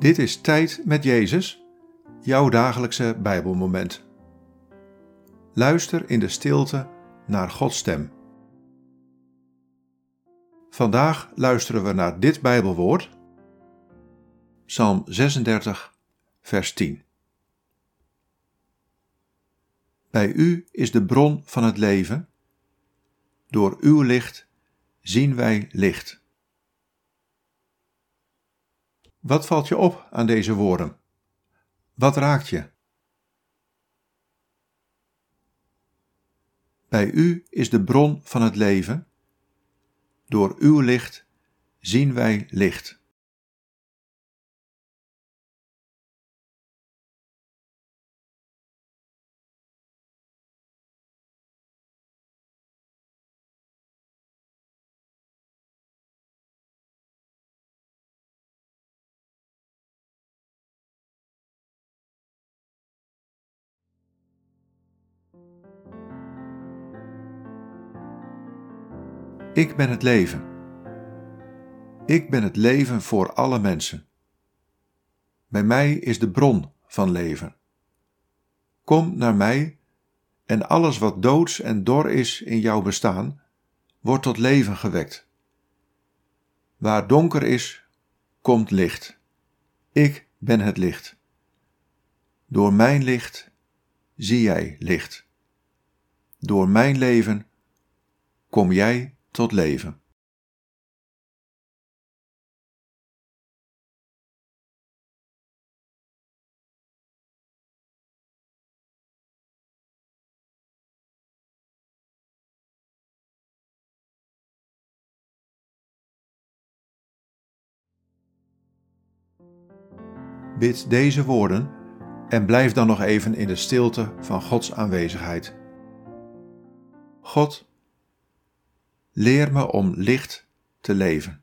Dit is Tijd met Jezus, jouw dagelijkse Bijbelmoment. Luister in de stilte naar Gods stem. Vandaag luisteren we naar dit Bijbelwoord, Psalm 36, vers 10. Bij u is de bron van het leven, door uw licht zien wij licht. Wat valt je op aan deze woorden? Wat raakt je? Bij u is de bron van het leven. Door uw licht zien wij licht. Ik ben het leven. Ik ben het leven voor alle mensen. Bij mij is de bron van leven. Kom naar mij en alles wat doods en dor is in jouw bestaan, wordt tot leven gewekt. Waar donker is, komt licht. Ik ben het licht. Door mijn licht zie jij licht. Door mijn leven kom jij tot leven. Bid deze woorden en blijf dan nog even in de stilte van Gods aanwezigheid. God, leer me om licht te leven.